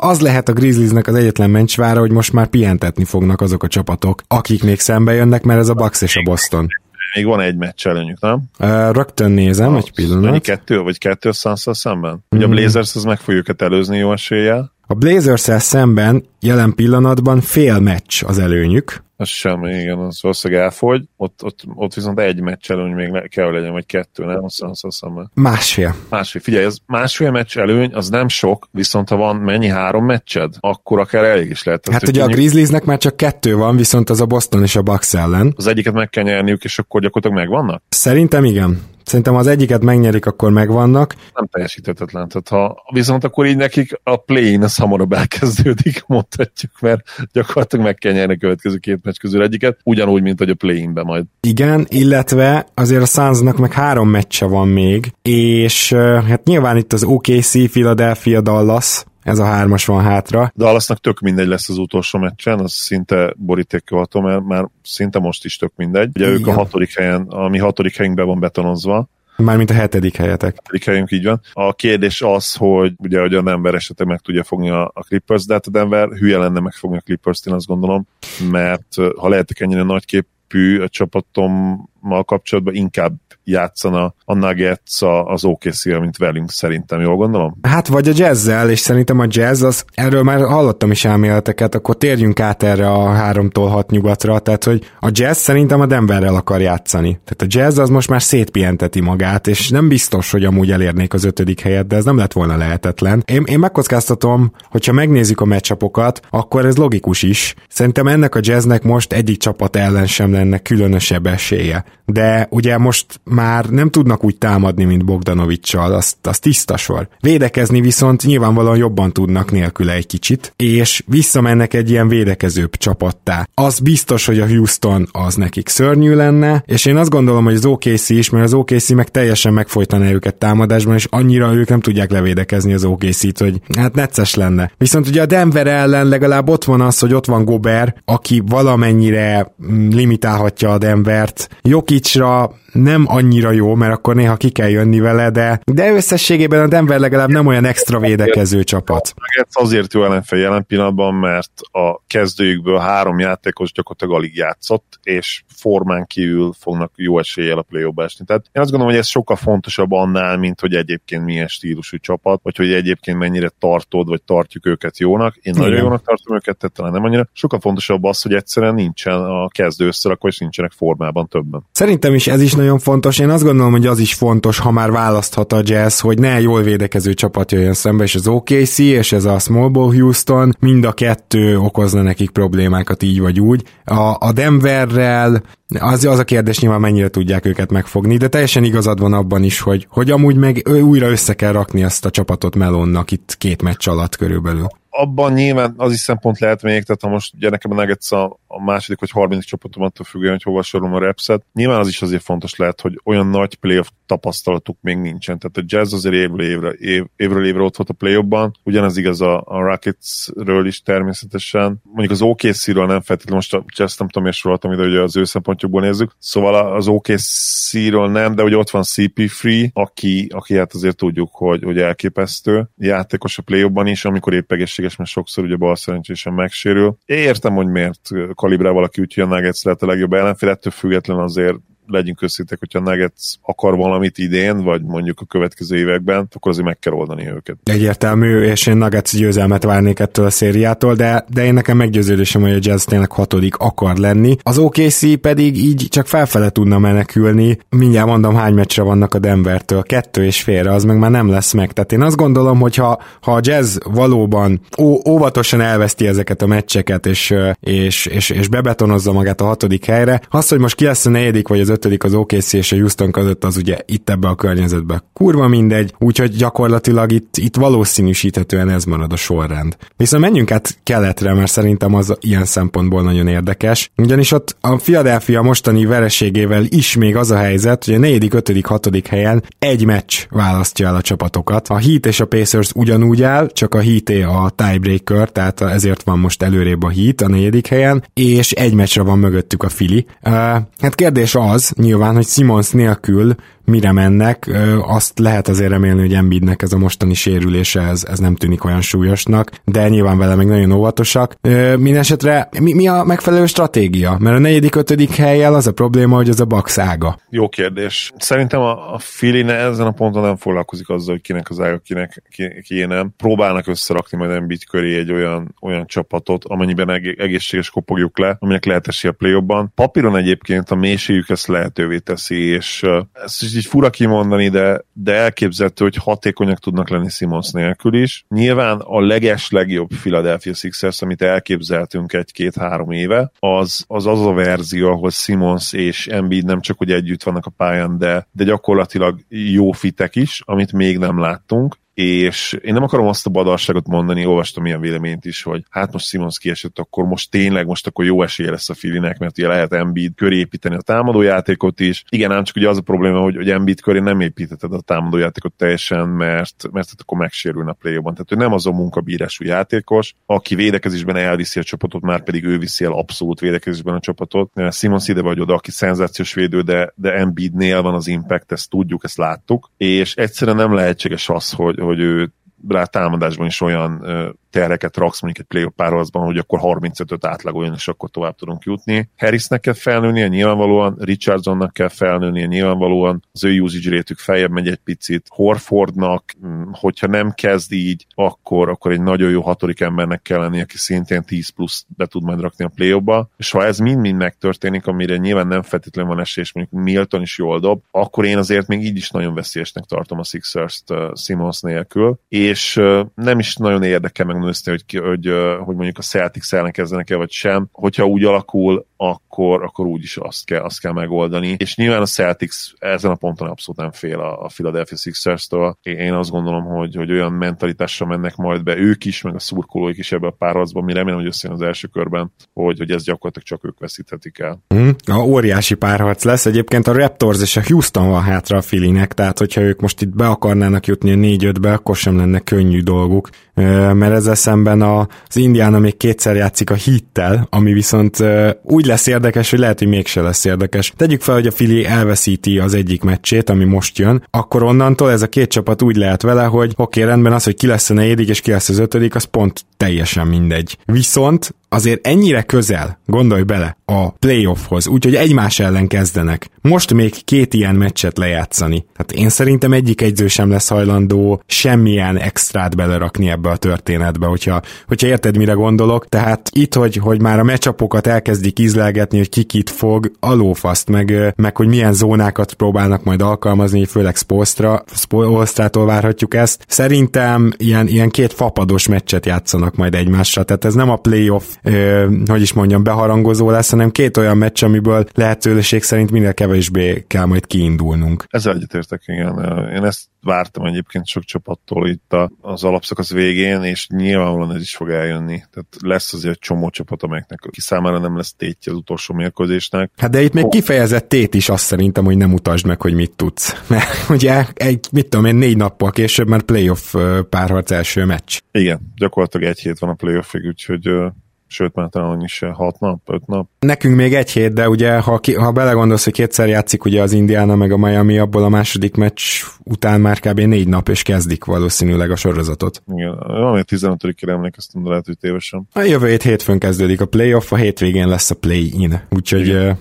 az lehet a Grizzliesnek az egyetlen mencsvára, hogy most már pihentetni fognak azok a csapatok, akik még szembe jönnek, mert ez a Bucks és a Boston. Még van egy meccs előnyük, nem? Uh, rögtön nézem, egy pillanat. Mennyi kettő, vagy kettő a szemben? Mm. Ugye a Blazers az meg fogja őket előzni jó eséllyel. A blazers szemben jelen pillanatban fél meccs az előnyük, az semmi, igen, az valószínűleg elfogy. Ott, ott, ott viszont egy meccs előny még le, kell, hogy legyen, vagy kettő, nem? Azt, azt hiszem. Másfél. Másfél. Figyelj, az másfél meccs előny, az nem sok, viszont ha van mennyi három meccsed, akkor akár elég is lehet. Hát ugye a Grizzliesnek már csak kettő van, viszont az a Boston és a Bucks ellen. Az egyiket meg kell nyerniük, és akkor gyakorlatilag megvannak? Szerintem igen. Szerintem az egyiket megnyerik, akkor megvannak. Nem teljesíthetetlen. Tehát ha viszont akkor így nekik a play-in az hamarabb elkezdődik, mondhatjuk, mert gyakorlatilag meg kell nyerni a következő két meccs közül egyiket, ugyanúgy, mint hogy a play-inbe majd. Igen, illetve azért a Sunsnak meg három meccse van még, és hát nyilván itt az OKC, Philadelphia, Dallas, ez a hármas van hátra. Dallasnak tök mindegy lesz az utolsó meccsen, az szinte borítékkövató, mert már szinte most is tök mindegy. Ugye Igen. ők a hatodik helyen, ami hatodik helyünkben van betonozva, Mármint a hetedik helyetek. A hetedik helyünk így van. A kérdés az, hogy ugye, hogy a Denver esetleg meg tudja fogni a, a Clippers, de hát a Denver hülye lenne megfogni a Clippers-t, én azt gondolom, mert ha lehetek ennyire nagyképű a csapatommal kapcsolatban, inkább játszana a Nuggets az okc mint velünk szerintem, jól gondolom? Hát vagy a jazzzel, és szerintem a jazz, az, erről már hallottam is elméleteket, akkor térjünk át erre a háromtól hat nyugatra, tehát hogy a jazz szerintem a Denverrel akar játszani. Tehát a jazz az most már szétpienteti magát, és nem biztos, hogy amúgy elérnék az ötödik helyet, de ez nem lett volna lehetetlen. Én, én megkockáztatom, hogyha megnézzük a meccsapokat, akkor ez logikus is. Szerintem ennek a jazznek most egyik csapat ellen sem lenne különösebb esélye. De ugye most már nem tudnak úgy támadni, mint Bogdanovicsal, az, az tiszta sor. Védekezni viszont nyilvánvalóan jobban tudnak nélküle egy kicsit, és visszamennek egy ilyen védekezőbb csapattá. Az biztos, hogy a Houston az nekik szörnyű lenne, és én azt gondolom, hogy az OKC is, mert az OKC meg teljesen megfojtaná őket támadásban, és annyira ők nem tudják levédekezni az OKC-t, hogy hát necces lenne. Viszont ugye a Denver ellen legalább ott van az, hogy ott van Gober, aki valamennyire mm, limitálhatja a Denvert. Jokicra nem annyira jó, mert akkor néha ki kell jönni vele, de, de összességében a Denver legalább nem olyan extra védekező csapat. Ez azért jó ellenfél jelen pillanatban, mert a kezdőjükből három játékos gyakorlatilag alig játszott, és formán kívül fognak jó eséllyel a play esni. Tehát én azt gondolom, hogy ez sokkal fontosabb annál, mint hogy egyébként milyen stílusú csapat, vagy hogy egyébként mennyire tartod, vagy tartjuk őket jónak. Én Igen. nagyon jónak tartom őket, tehát talán nem annyira. Sokkal fontosabb az, hogy egyszerűen nincsen a kezdő összerakva, és nincsenek formában többen. Szerintem is ez is nagyon fontos. Én azt gondolom, hogy az is fontos, ha már választhat a Jazz, hogy ne jól védekező csapat jöjjön szembe, és az OKC, és ez a Small Ball Houston, mind a kettő okozna nekik problémákat így vagy úgy. A, a Denverrel az, az a kérdés nyilván mennyire tudják őket megfogni, de teljesen igazad van abban is, hogy, hogy amúgy meg újra össze kell rakni ezt a csapatot Melonnak itt két meccs alatt körülbelül abban nyilván az is szempont lehet még, tehát ha most ugye nekem a Nuggets a, a második vagy harmadik csapatom attól függően, hogy hova sorolom a repset, nyilván az is azért fontos lehet, hogy olyan nagy playoff tapasztalatuk még nincsen. Tehát a Jazz azért évről évre, év, évről évre ott volt a playoffban, ugyanez igaz a, a Rocketsről is természetesen. Mondjuk az OKC-ről nem feltétlenül, most a Jazz nem tudom, és soroltam ide, hogy az ő szempontjukból nézzük. Szóval az OKC-ről nem, de ugye ott van CP3, aki, aki hát azért tudjuk, hogy, hogy elképesztő játékos a play is, amikor épp egészséges, mert sokszor ugye bal szerencsésen megsérül. Értem, hogy miért kalibrál valaki úgy, hogy a Nuggets lehet a legjobb ellenfél, ettől független azért legyünk összétek, hogyha Nuggets akar valamit idén, vagy mondjuk a következő években, akkor azért meg kell oldani őket. Egyértelmű, és én Nuggets győzelmet várnék ettől a szériától, de, de én nekem meggyőződésem, hogy a Jazz tényleg hatodik akar lenni. Az OKC pedig így csak felfele tudna menekülni. Mindjárt mondom, hány meccsre vannak a Denvertől. Kettő és félre, az meg már nem lesz meg. Tehát én azt gondolom, hogy ha, ha a Jazz valóban ó, óvatosan elveszti ezeket a meccseket, és, és, és, és bebetonozza magát a hatodik helyre, az, hogy most ki lesz a negyedik vagy az ötödik az OKC és a Houston között, az ugye itt ebbe a környezetbe kurva mindegy, úgyhogy gyakorlatilag itt, itt valószínűsíthetően ez marad a sorrend. Viszont menjünk át keletre, mert szerintem az ilyen szempontból nagyon érdekes. Ugyanis ott a Philadelphia mostani vereségével is még az a helyzet, hogy a negyedik, ötödik, hatodik helyen egy meccs választja el a csapatokat. A Heat és a Pacers ugyanúgy áll, csak a Heat a tiebreaker, tehát ezért van most előrébb a Heat a negyedik helyen, és egy meccsre van mögöttük a Fili. Uh, hát kérdés az, nyilván, hogy Simons nélkül mire mennek, azt lehet azért remélni, hogy Embiidnek ez a mostani sérülése, ez, ez nem tűnik olyan súlyosnak, de nyilván vele még nagyon óvatosak. Mindenesetre mi, mi a megfelelő stratégia? Mert a negyedik, ötödik helyjel az a probléma, hogy az a box. Jó kérdés. Szerintem a, a Fili ezen a ponton nem foglalkozik azzal, hogy kinek az ága, kinek ki, ki nem. Próbálnak összerakni majd Embiid köré egy olyan, olyan csapatot, amennyiben egészséges kopogjuk le, aminek lehet esélye a play Papíron egyébként a mélységük ezt lehetővé teszi, és ezt is így fura kimondani, de, de elképzelhető, hogy hatékonyak tudnak lenni Simons nélkül is. Nyilván a leges legjobb Philadelphia Sixers, amit elképzeltünk egy-két-három éve, az, az az a verzió, ahol Simons és Embiid nem csak hogy együtt vannak a pályán, de, de gyakorlatilag jó fitek is, amit még nem láttunk és én nem akarom azt a badarságot mondani, olvastam ilyen véleményt is, hogy hát most Simons kiesett, akkor most tényleg, most akkor jó esélye lesz a Filinek, mert ugye lehet Embiid köré építeni a támadójátékot is. Igen, ám csak ugye az a probléma, hogy, hogy Embiid köré nem építetted a támadójátékot teljesen, mert, mert akkor megsérülne a play Tehát ő nem az a munkabírású játékos, aki védekezésben elviszi a csapatot, már pedig ő viszi el abszolút védekezésben a csapatot. Simons ide vagy oda, aki szenzációs védő, de, de Embiidnél van az impact, ezt tudjuk, ezt láttuk, és egyszerűen nem lehetséges az, hogy, hogy ő rá támadásban is olyan terheket raksz mondjuk egy playoff párharcban, hogy akkor 35-öt átlagoljon, és akkor tovább tudunk jutni. Harrisnek kell felnőnie nyilvánvalóan, Richardsonnak kell felnőnie nyilvánvalóan, az ő usage rétük feljebb megy egy picit. Horfordnak, mm, hogyha nem kezd így, akkor, akkor egy nagyon jó hatodik embernek kell lenni, aki szintén 10 plusz be tud majd rakni a play és ha ez mind-mind megtörténik, amire nyilván nem feltétlenül van esély, és mondjuk Milton is jól dob, akkor én azért még így is nagyon veszélyesnek tartom a Sixers-t Simons nélkül, és és nem is nagyon érdekel megnézni, hogy, hogy, hogy mondjuk a Celtics ellen kezdenek-e vagy sem. Hogyha úgy alakul, akkor, akkor úgyis azt kell, azt kell megoldani. És nyilván a Celtics ezen a ponton abszolút nem fél a, a Philadelphia Sixers-től. Én azt gondolom, hogy, hogy olyan mentalitással mennek majd be ők is, meg a szurkolóik is ebbe a párharcban, mi remélem, hogy összejön az első körben, hogy, hogy ez gyakorlatilag csak ők veszíthetik el. Mm, a óriási párharc lesz. Egyébként a Raptors és a Houston van hátra a Filinek, tehát hogyha ők most itt be akarnának jutni a 4-5-be, akkor sem lenne könnyű dolguk, mert ezzel szemben az Indiana még kétszer játszik a hittel, ami viszont úgy lesz érdekes, hogy lehet, hogy mégse lesz érdekes. Tegyük fel, hogy a Fili elveszíti az egyik meccsét, ami most jön, akkor onnantól ez a két csapat úgy lehet vele, hogy oké, okay, rendben az, hogy ki lesz a negyedik és ki lesz az ötödik, az pont teljesen mindegy. Viszont azért ennyire közel, gondolj bele, a playoffhoz, úgyhogy egymás ellen kezdenek. Most még két ilyen meccset lejátszani. Tehát én szerintem egyik egyző sem lesz hajlandó semmilyen extrát belerakni ebbe a történetbe, hogyha, hogyha érted, mire gondolok. Tehát itt, hogy, hogy már a meccsapokat elkezdik ízlelgetni, hogy ki kit fog, alófaszt, meg, meg hogy milyen zónákat próbálnak majd alkalmazni, főleg Spolstra, Spolstrától várhatjuk ezt. Szerintem ilyen, ilyen két fapados meccset játszanak majd egymással, tehát ez nem a playoff hogy is mondjam, beharangozó lesz, hanem két olyan meccs, amiből lehetőség szerint minél kevésbé kell majd kiindulnunk. Ezzel egyetértek, igen. Én ezt vártam egyébként sok csapattól itt az alapszakasz végén, és nyilvánvalóan ez is fog eljönni. Tehát lesz azért egy csomó csapat, amelyeknek ki számára nem lesz tétje az utolsó mérkőzésnek. Hát de itt még kifejezett tét is azt szerintem, hogy nem utasd meg, hogy mit tudsz. Mert ugye egy, mit tudom én, négy nappal később már playoff párharc első meccs. Igen, gyakorlatilag egy hét van a playoffig, úgyhogy sőt már talán is hat nap, öt nap. Nekünk még egy hét, de ugye ha, ki, ha belegondolsz, hogy kétszer játszik ugye az Indiana meg a Miami, abból a második meccs után már kb. négy nap, és kezdik valószínűleg a sorozatot. Igen, valami 15-ére emlékeztem, de lehet, hogy tévesen. A jövő hét hétfőn kezdődik a playoff, a hétvégén lesz a play-in, úgyhogy Igen.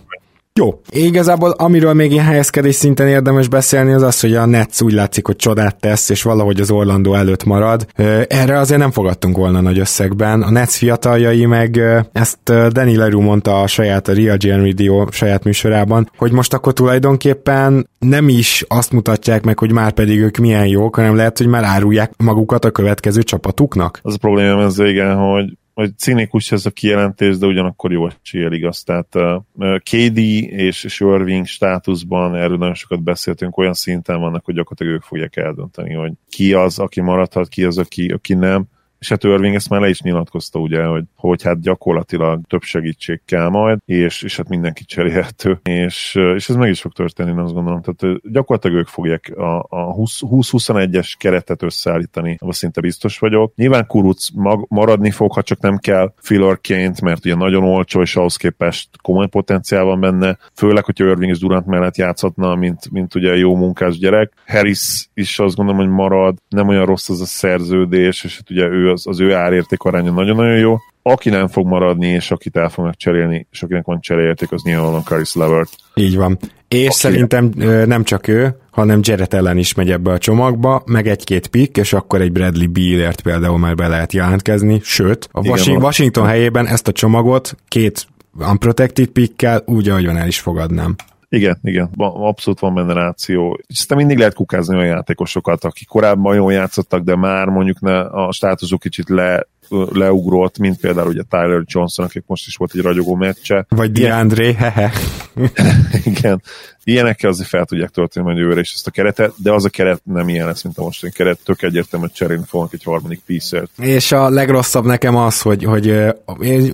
Jó. Igazából amiről még ilyen helyezkedés szinten érdemes beszélni, az az, hogy a Nets úgy látszik, hogy csodát tesz, és valahogy az Orlando előtt marad. Erre azért nem fogadtunk volna nagy összegben. A Nets fiataljai meg ezt Danny Leroux mondta a saját, a Real Gen Radio saját műsorában, hogy most akkor tulajdonképpen nem is azt mutatják meg, hogy már pedig ők milyen jók, hanem lehet, hogy már árulják magukat a következő csapatuknak. Az a probléma ezzel igen, hogy hogy cinikus ez a kijelentés, de ugyanakkor jó eséllyel igaz. Tehát uh, KD és, és Irving státuszban erről nagyon sokat beszéltünk, olyan szinten vannak, hogy gyakorlatilag ők fogják eldönteni, hogy ki az, aki maradhat, ki az, aki, aki nem és hát ezt már le is nyilatkozta, ugye, hogy, hogy hát gyakorlatilag több segítség kell majd, és, és hát mindenki cserélhető, és, és ez meg is fog történni, azt gondolom. Tehát gyakorlatilag ők fogják a, a 20-21-es keretet összeállítani, abban szinte biztos vagyok. Nyilván Kuruc mag, maradni fog, ha csak nem kell fillerként, mert ugye nagyon olcsó, és ahhoz képest komoly potenciál van benne, főleg, hogyha Irving és Durant mellett játszhatna, mint, mint ugye jó munkás gyerek. Harris is azt gondolom, hogy marad, nem olyan rossz az a szerződés, és hát ugye ő az, az ő árérték aránya nagyon-nagyon jó. Aki nem fog maradni, és akit el fognak cserélni, és akinek van cserélérték, az nyilvánvalóan Caris Levert. Így van. És Aki szerintem nem csak ő, hanem Jared ellen is megy ebbe a csomagba, meg egy-két pick, és akkor egy Bradley Bealert például már be lehet jelentkezni, sőt, a Igen, Washington helyében ezt a csomagot két unprotected pickkel úgy, ahogy van, el is fogadnám. Igen, igen, abszolút van benne ráció. Aztán mindig lehet kukázni olyan játékosokat, akik korábban jól játszottak, de már mondjuk ne, a státuszuk kicsit le leugrott, mint például ugye Tyler Johnson, akik most is volt egy ragyogó meccse. Vagy DeAndre, hehe. Igen, ilyenekkel azért fel tudják tölteni majd jövőre is ezt a keretet, de az a keret nem ilyen lesz, mint a mostani keret, tök egyértelműen cserélni fognak egy harmadik piecert. És a legrosszabb nekem az, hogy, hogy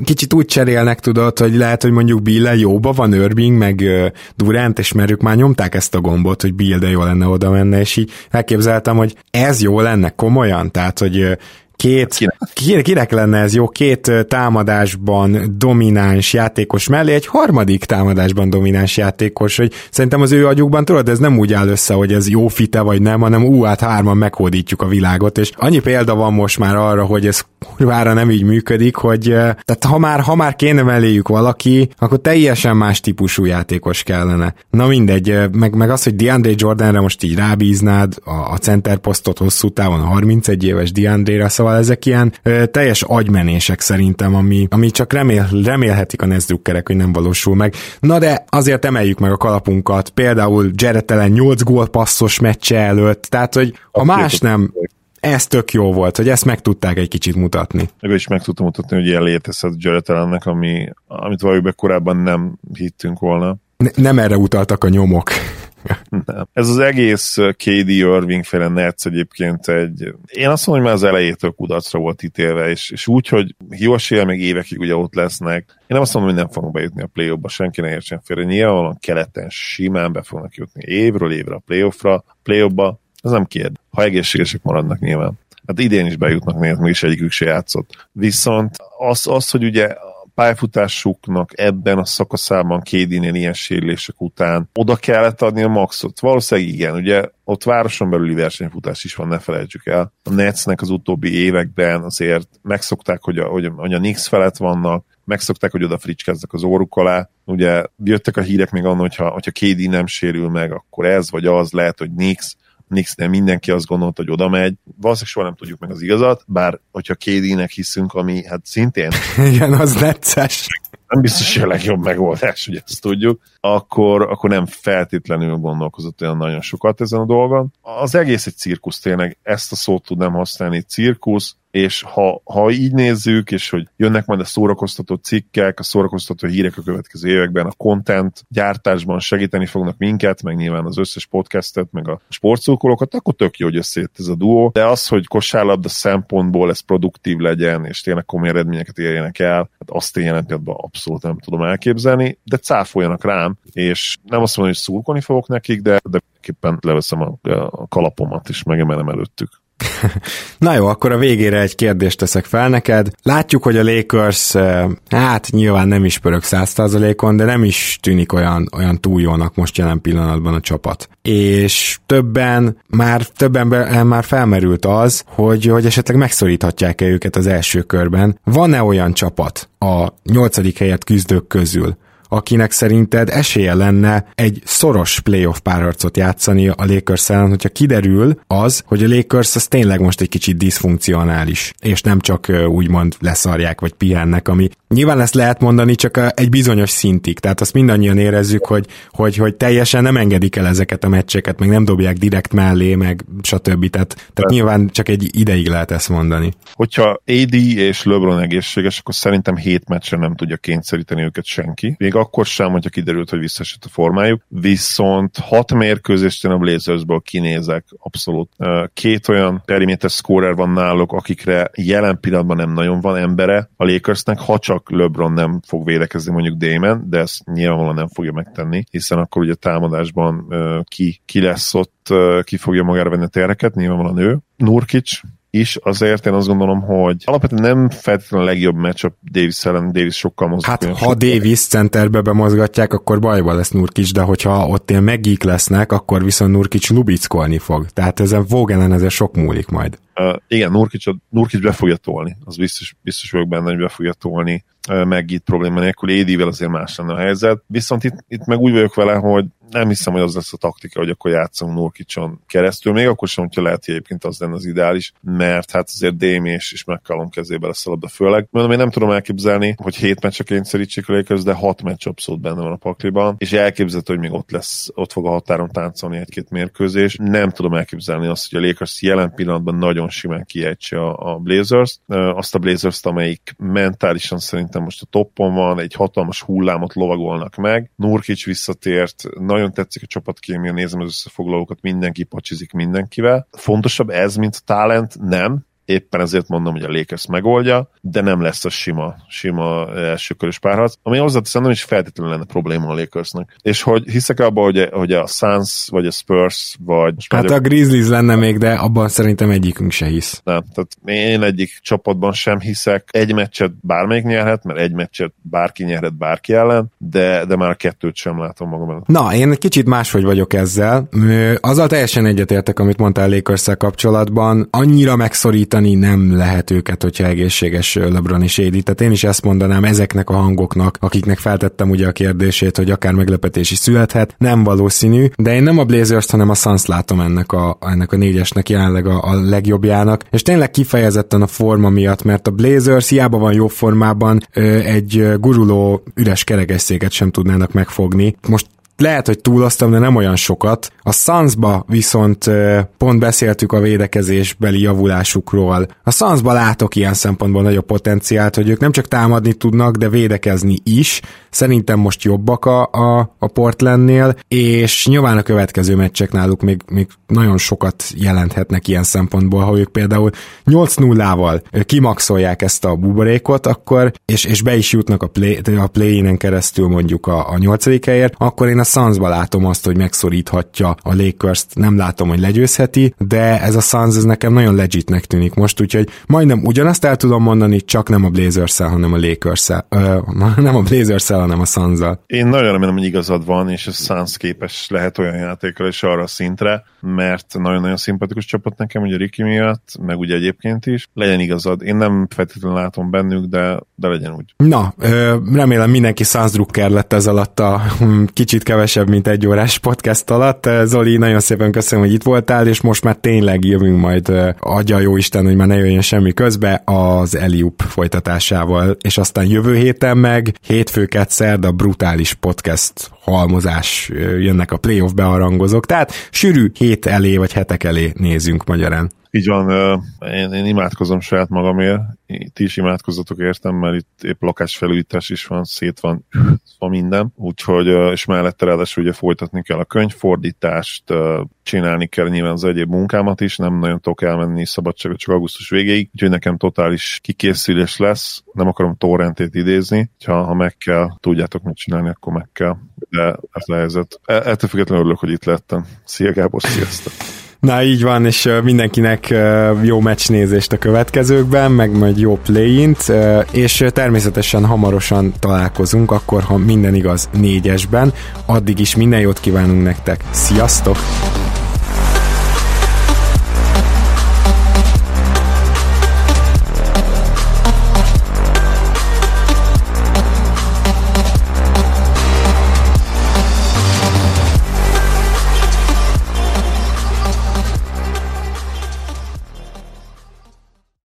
kicsit úgy cserélnek, tudod, hogy lehet, hogy mondjuk Bill jóba van Irving, meg Durant, és mert ők már nyomták ezt a gombot, hogy Bill de jó lenne oda menne, és így elképzeltem, hogy ez jó lenne komolyan, tehát, hogy két, kinek? kinek lenne ez jó, két támadásban domináns játékos mellé egy harmadik támadásban domináns játékos, hogy szerintem az ő agyukban tudod, ez nem úgy áll össze, hogy ez jó fite vagy nem, hanem ú, hát hárman meghódítjuk a világot, és annyi példa van most már arra, hogy ez kurvára nem így működik, hogy tehát ha már, ha már kéne melléjük valaki, akkor teljesen más típusú játékos kellene. Na mindegy, meg, meg az, hogy DeAndre Jordanre most így rábíznád a, a center posztot hosszú távon, a 31 éves DeAndre-re, szóval Szóval ezek ilyen ö, teljes agymenések szerintem, ami, ami csak remél, remélhetik a Nesdrukkerek, hogy nem valósul meg. Na de azért emeljük meg a kalapunkat, például Jared ellen 8 gól passzos meccse előtt, tehát hogy ha más nem, ez tök jó volt, hogy ezt meg tudták egy kicsit mutatni. Meg is meg tudtam mutatni, hogy ilyen létezhet Jared ami, amit valójában korábban nem hittünk volna. Ne, nem erre utaltak a nyomok. Nem. Ez az egész KD Irving féle Nets egyébként egy, én azt mondom, hogy már az elejétől kudarcra volt ítélve, és, és úgy, hogy Hivasél még évekig ugye ott lesznek, én nem azt mondom, hogy nem fogunk bejutni a play ba senki ne értsen félre. Nyilvánvalóan keleten simán be fognak jutni évről évre a playoffra, play ba ez nem kérd, ha egészségesek maradnak nyilván. Hát idén is bejutnak, mert is egyikük se játszott. Viszont az, az hogy ugye pályafutásuknak ebben a szakaszában Kédinél ilyen sérülések után oda kellett adni a maxot? Valószínűleg igen, ugye ott városon belüli versenyfutás is van, ne felejtsük el. A Netsnek az utóbbi években azért megszokták, hogy a, hogy a, hogy a Nix felett vannak, megszokták, hogy oda fricskeznek az óruk alá. Ugye jöttek a hírek még annak, hogyha, hogyha KD nem sérül meg, akkor ez vagy az, lehet, hogy Nix, Nixnél mindenki azt gondolta, hogy oda megy. Valószínűleg soha nem tudjuk meg az igazat, bár hogyha KD-nek hiszünk, ami hát szintén... Igen, az necces. Nem biztos, hogy a legjobb megoldás, hogy ezt tudjuk, akkor, akkor nem feltétlenül gondolkozott olyan nagyon sokat ezen a dolgon. Az egész egy cirkusz tényleg, ezt a szót tudnám használni, cirkusz, és ha, ha így nézzük, és hogy jönnek majd a szórakoztató cikkek, a szórakoztató hírek a következő években, a content gyártásban segíteni fognak minket, meg nyilván az összes podcastet, meg a sportszurkolókat, akkor tök jó, hogy összejött ez a duó. De az, hogy kosárlabda szempontból ez produktív legyen, és tényleg komoly eredményeket érjenek el, hát azt én jelen abszolút nem tudom elképzelni, de cáfoljanak rám, és nem azt mondom, hogy szurkolni fogok nekik, de, de éppen leveszem a, a kalapomat, és megemelem előttük. Na jó, akkor a végére egy kérdést teszek fel neked. Látjuk, hogy a Lakers, eh, hát nyilván nem is pörög százszázalékon, de nem is tűnik olyan, olyan túl jónak most jelen pillanatban a csapat. És többen, már többen eh, már felmerült az, hogy, hogy esetleg megszoríthatják-e őket az első körben. Van-e olyan csapat a nyolcadik helyet küzdők közül, akinek szerinted esélye lenne egy szoros playoff párharcot játszani a Lakers ellen, hogyha kiderül az, hogy a Lakers az tényleg most egy kicsit diszfunkcionális, és nem csak úgymond leszarják vagy pihennek, ami nyilván ezt lehet mondani csak egy bizonyos szintig, tehát azt mindannyian érezzük, hogy, hogy, hogy teljesen nem engedik el ezeket a meccseket, meg nem dobják direkt mellé, meg stb. Tehát, tehát nyilván csak egy ideig lehet ezt mondani. Hogyha AD és LeBron egészséges, akkor szerintem hét meccsre nem tudja kényszeríteni őket senki. Még akkor sem, hogyha kiderült, hogy visszaesett a formájuk. Viszont hat mérkőzést én a Blazersből kinézek abszolút. Két olyan perimeter scorer van náluk, akikre jelen pillanatban nem nagyon van embere a Lakersnek, ha csak LeBron nem fog védekezni mondjuk Damon, de ezt nyilvánvalóan nem fogja megtenni, hiszen akkor ugye támadásban ki, ki lesz ott, ki fogja magára venni a tereket, nyilvánvalóan ő. Nurkic is, azért én azt gondolom, hogy alapvetően nem feltétlenül a legjobb matchup Davis ellen, Davis sokkal mozog. Hát ha Davis centerbe bemozgatják, akkor bajba lesz Nurkic, de hogyha ott ilyen megik lesznek, akkor viszont Nurkic lubickolni fog. Tehát ezen Vogelen ezzel sok múlik majd. Uh, igen, Nurkic, Nurkic be fogja tolni, az biztos, biztos vagyok benne, hogy be fogja tolni meg itt probléma nélkül, Édivel azért más lenne a helyzet. Viszont itt, itt meg úgy vagyok vele, hogy nem hiszem, hogy az lesz a taktika, hogy akkor játszunk Nurkicson keresztül, még akkor sem, hogyha lehet, hogy egyébként az lenne az ideális, mert hát azért Dame és, és kezébe lesz a labda főleg. Mondom, én nem tudom elképzelni, hogy hét meccsre kényszerítsék a de hat meccs abszolút benne van a pakliban, és elképzelhető, hogy még ott lesz, ott fog a határon táncolni egy-két mérkőzés. Nem tudom elképzelni azt, hogy a Lakers jelen pillanatban nagyon simán kiejtse a, a Blazers, azt a Blazers-t, amelyik mentálisan szerintem most a toppon van, egy hatalmas hullámot lovagolnak meg. Nurkic visszatért, nagyon tetszik a csapatkémia, nézem az összefoglalókat, mindenki pacsizik mindenkivel. Fontosabb ez, mint a talent? Nem, éppen ezért mondom, hogy a Lakers megoldja, de nem lesz a sima, sima elsőkörös párharc, ami hozzáteszem nem is feltétlenül lenne probléma a Lakersnek. És hogy hiszek abban, hogy, hogy a Suns, vagy a Spurs, vagy... Hát a Grizzlies lenne még, de abban szerintem egyikünk se hisz. Nem, tehát én egyik csapatban sem hiszek. Egy meccset bármelyik nyerhet, mert egy meccset bárki nyerhet bárki ellen, de, de már a kettőt sem látom magam előtt. Na, én egy kicsit máshogy vagyok ezzel. Azzal teljesen egyetértek, amit mondtál lakers kapcsolatban. Annyira megszorít állítani nem lehet őket, hogyha egészséges LeBron is éli. Tehát én is ezt mondanám ezeknek a hangoknak, akiknek feltettem ugye a kérdését, hogy akár meglepetés is születhet, nem valószínű, de én nem a Blazers, hanem a Suns látom ennek a, ennek a négyesnek jelenleg a, a legjobbjának, és tényleg kifejezetten a forma miatt, mert a Blazers hiába van jó formában, egy guruló üres kerekesszéket sem tudnának megfogni. Most lehet, hogy túloztam, de nem olyan sokat. A Sunsba viszont pont beszéltük a védekezésbeli javulásukról. A Sunsba látok ilyen szempontból nagyobb potenciált, hogy ők nem csak támadni tudnak, de védekezni is. Szerintem most jobbak a, a, a Portlandnél, és nyilván a következő meccsek náluk még, még nagyon sokat jelenthetnek ilyen szempontból, ha ők például 8-0-val kimaxolják ezt a buborékot, akkor, és, és be is jutnak a, play, a play-inen keresztül mondjuk a, a nyolcadik helyért, akkor én a Sunsba látom azt, hogy megszoríthatja a lakers nem látom, hogy legyőzheti, de ez a Suns ez nekem nagyon legitnek tűnik most, úgyhogy majdnem ugyanazt el tudom mondani, csak nem a blazers hanem a lakers nem a blazers hanem a suns -el. Én nagyon remélem, hogy igazad van, és a Suns képes lehet olyan játékra és arra a szintre, mert nagyon-nagyon szimpatikus csapat nekem, ugye Ricky miatt, meg ugye egyébként is. Legyen igazad, én nem feltétlenül látom bennük, de, de legyen úgy. Na, remélem mindenki Suns drukker lett ez alatt a kicsit kevesebb, mint egy órás podcast alatt. Zoli, nagyon szépen köszönöm, hogy itt voltál, és most már tényleg jövünk majd, adja jó Isten, hogy már ne jöjjön semmi közbe, az Eliup folytatásával, és aztán jövő héten meg hétfőket szerda brutális podcast halmozás jönnek a playoff beharangozók, tehát sűrű hét elé vagy hetek elé nézünk magyarán. Így van, én, én imádkozom saját magamért, ti is imádkozatok értem, mert itt épp lakásfelújítás is van, szét van, van minden, úgyhogy, és mellette ráadásul ugye folytatni kell a könyvfordítást, csinálni kell nyilván az egyéb munkámat is, nem nagyon tudok elmenni szabadságot csak augusztus végéig, úgyhogy nekem totális kikészülés lesz, nem akarom torrentét idézni, ha, ha meg kell, tudjátok mit csinálni, akkor meg kell, de ez a helyzet. E, ettől függetlenül örülök, hogy itt lettem. Szia Gábor, sziasztok! Na így van, és mindenkinek jó meccsnézést a következőkben, meg majd jó play és természetesen hamarosan találkozunk, akkor ha minden igaz négyesben. Addig is minden jót kívánunk nektek. Sziasztok!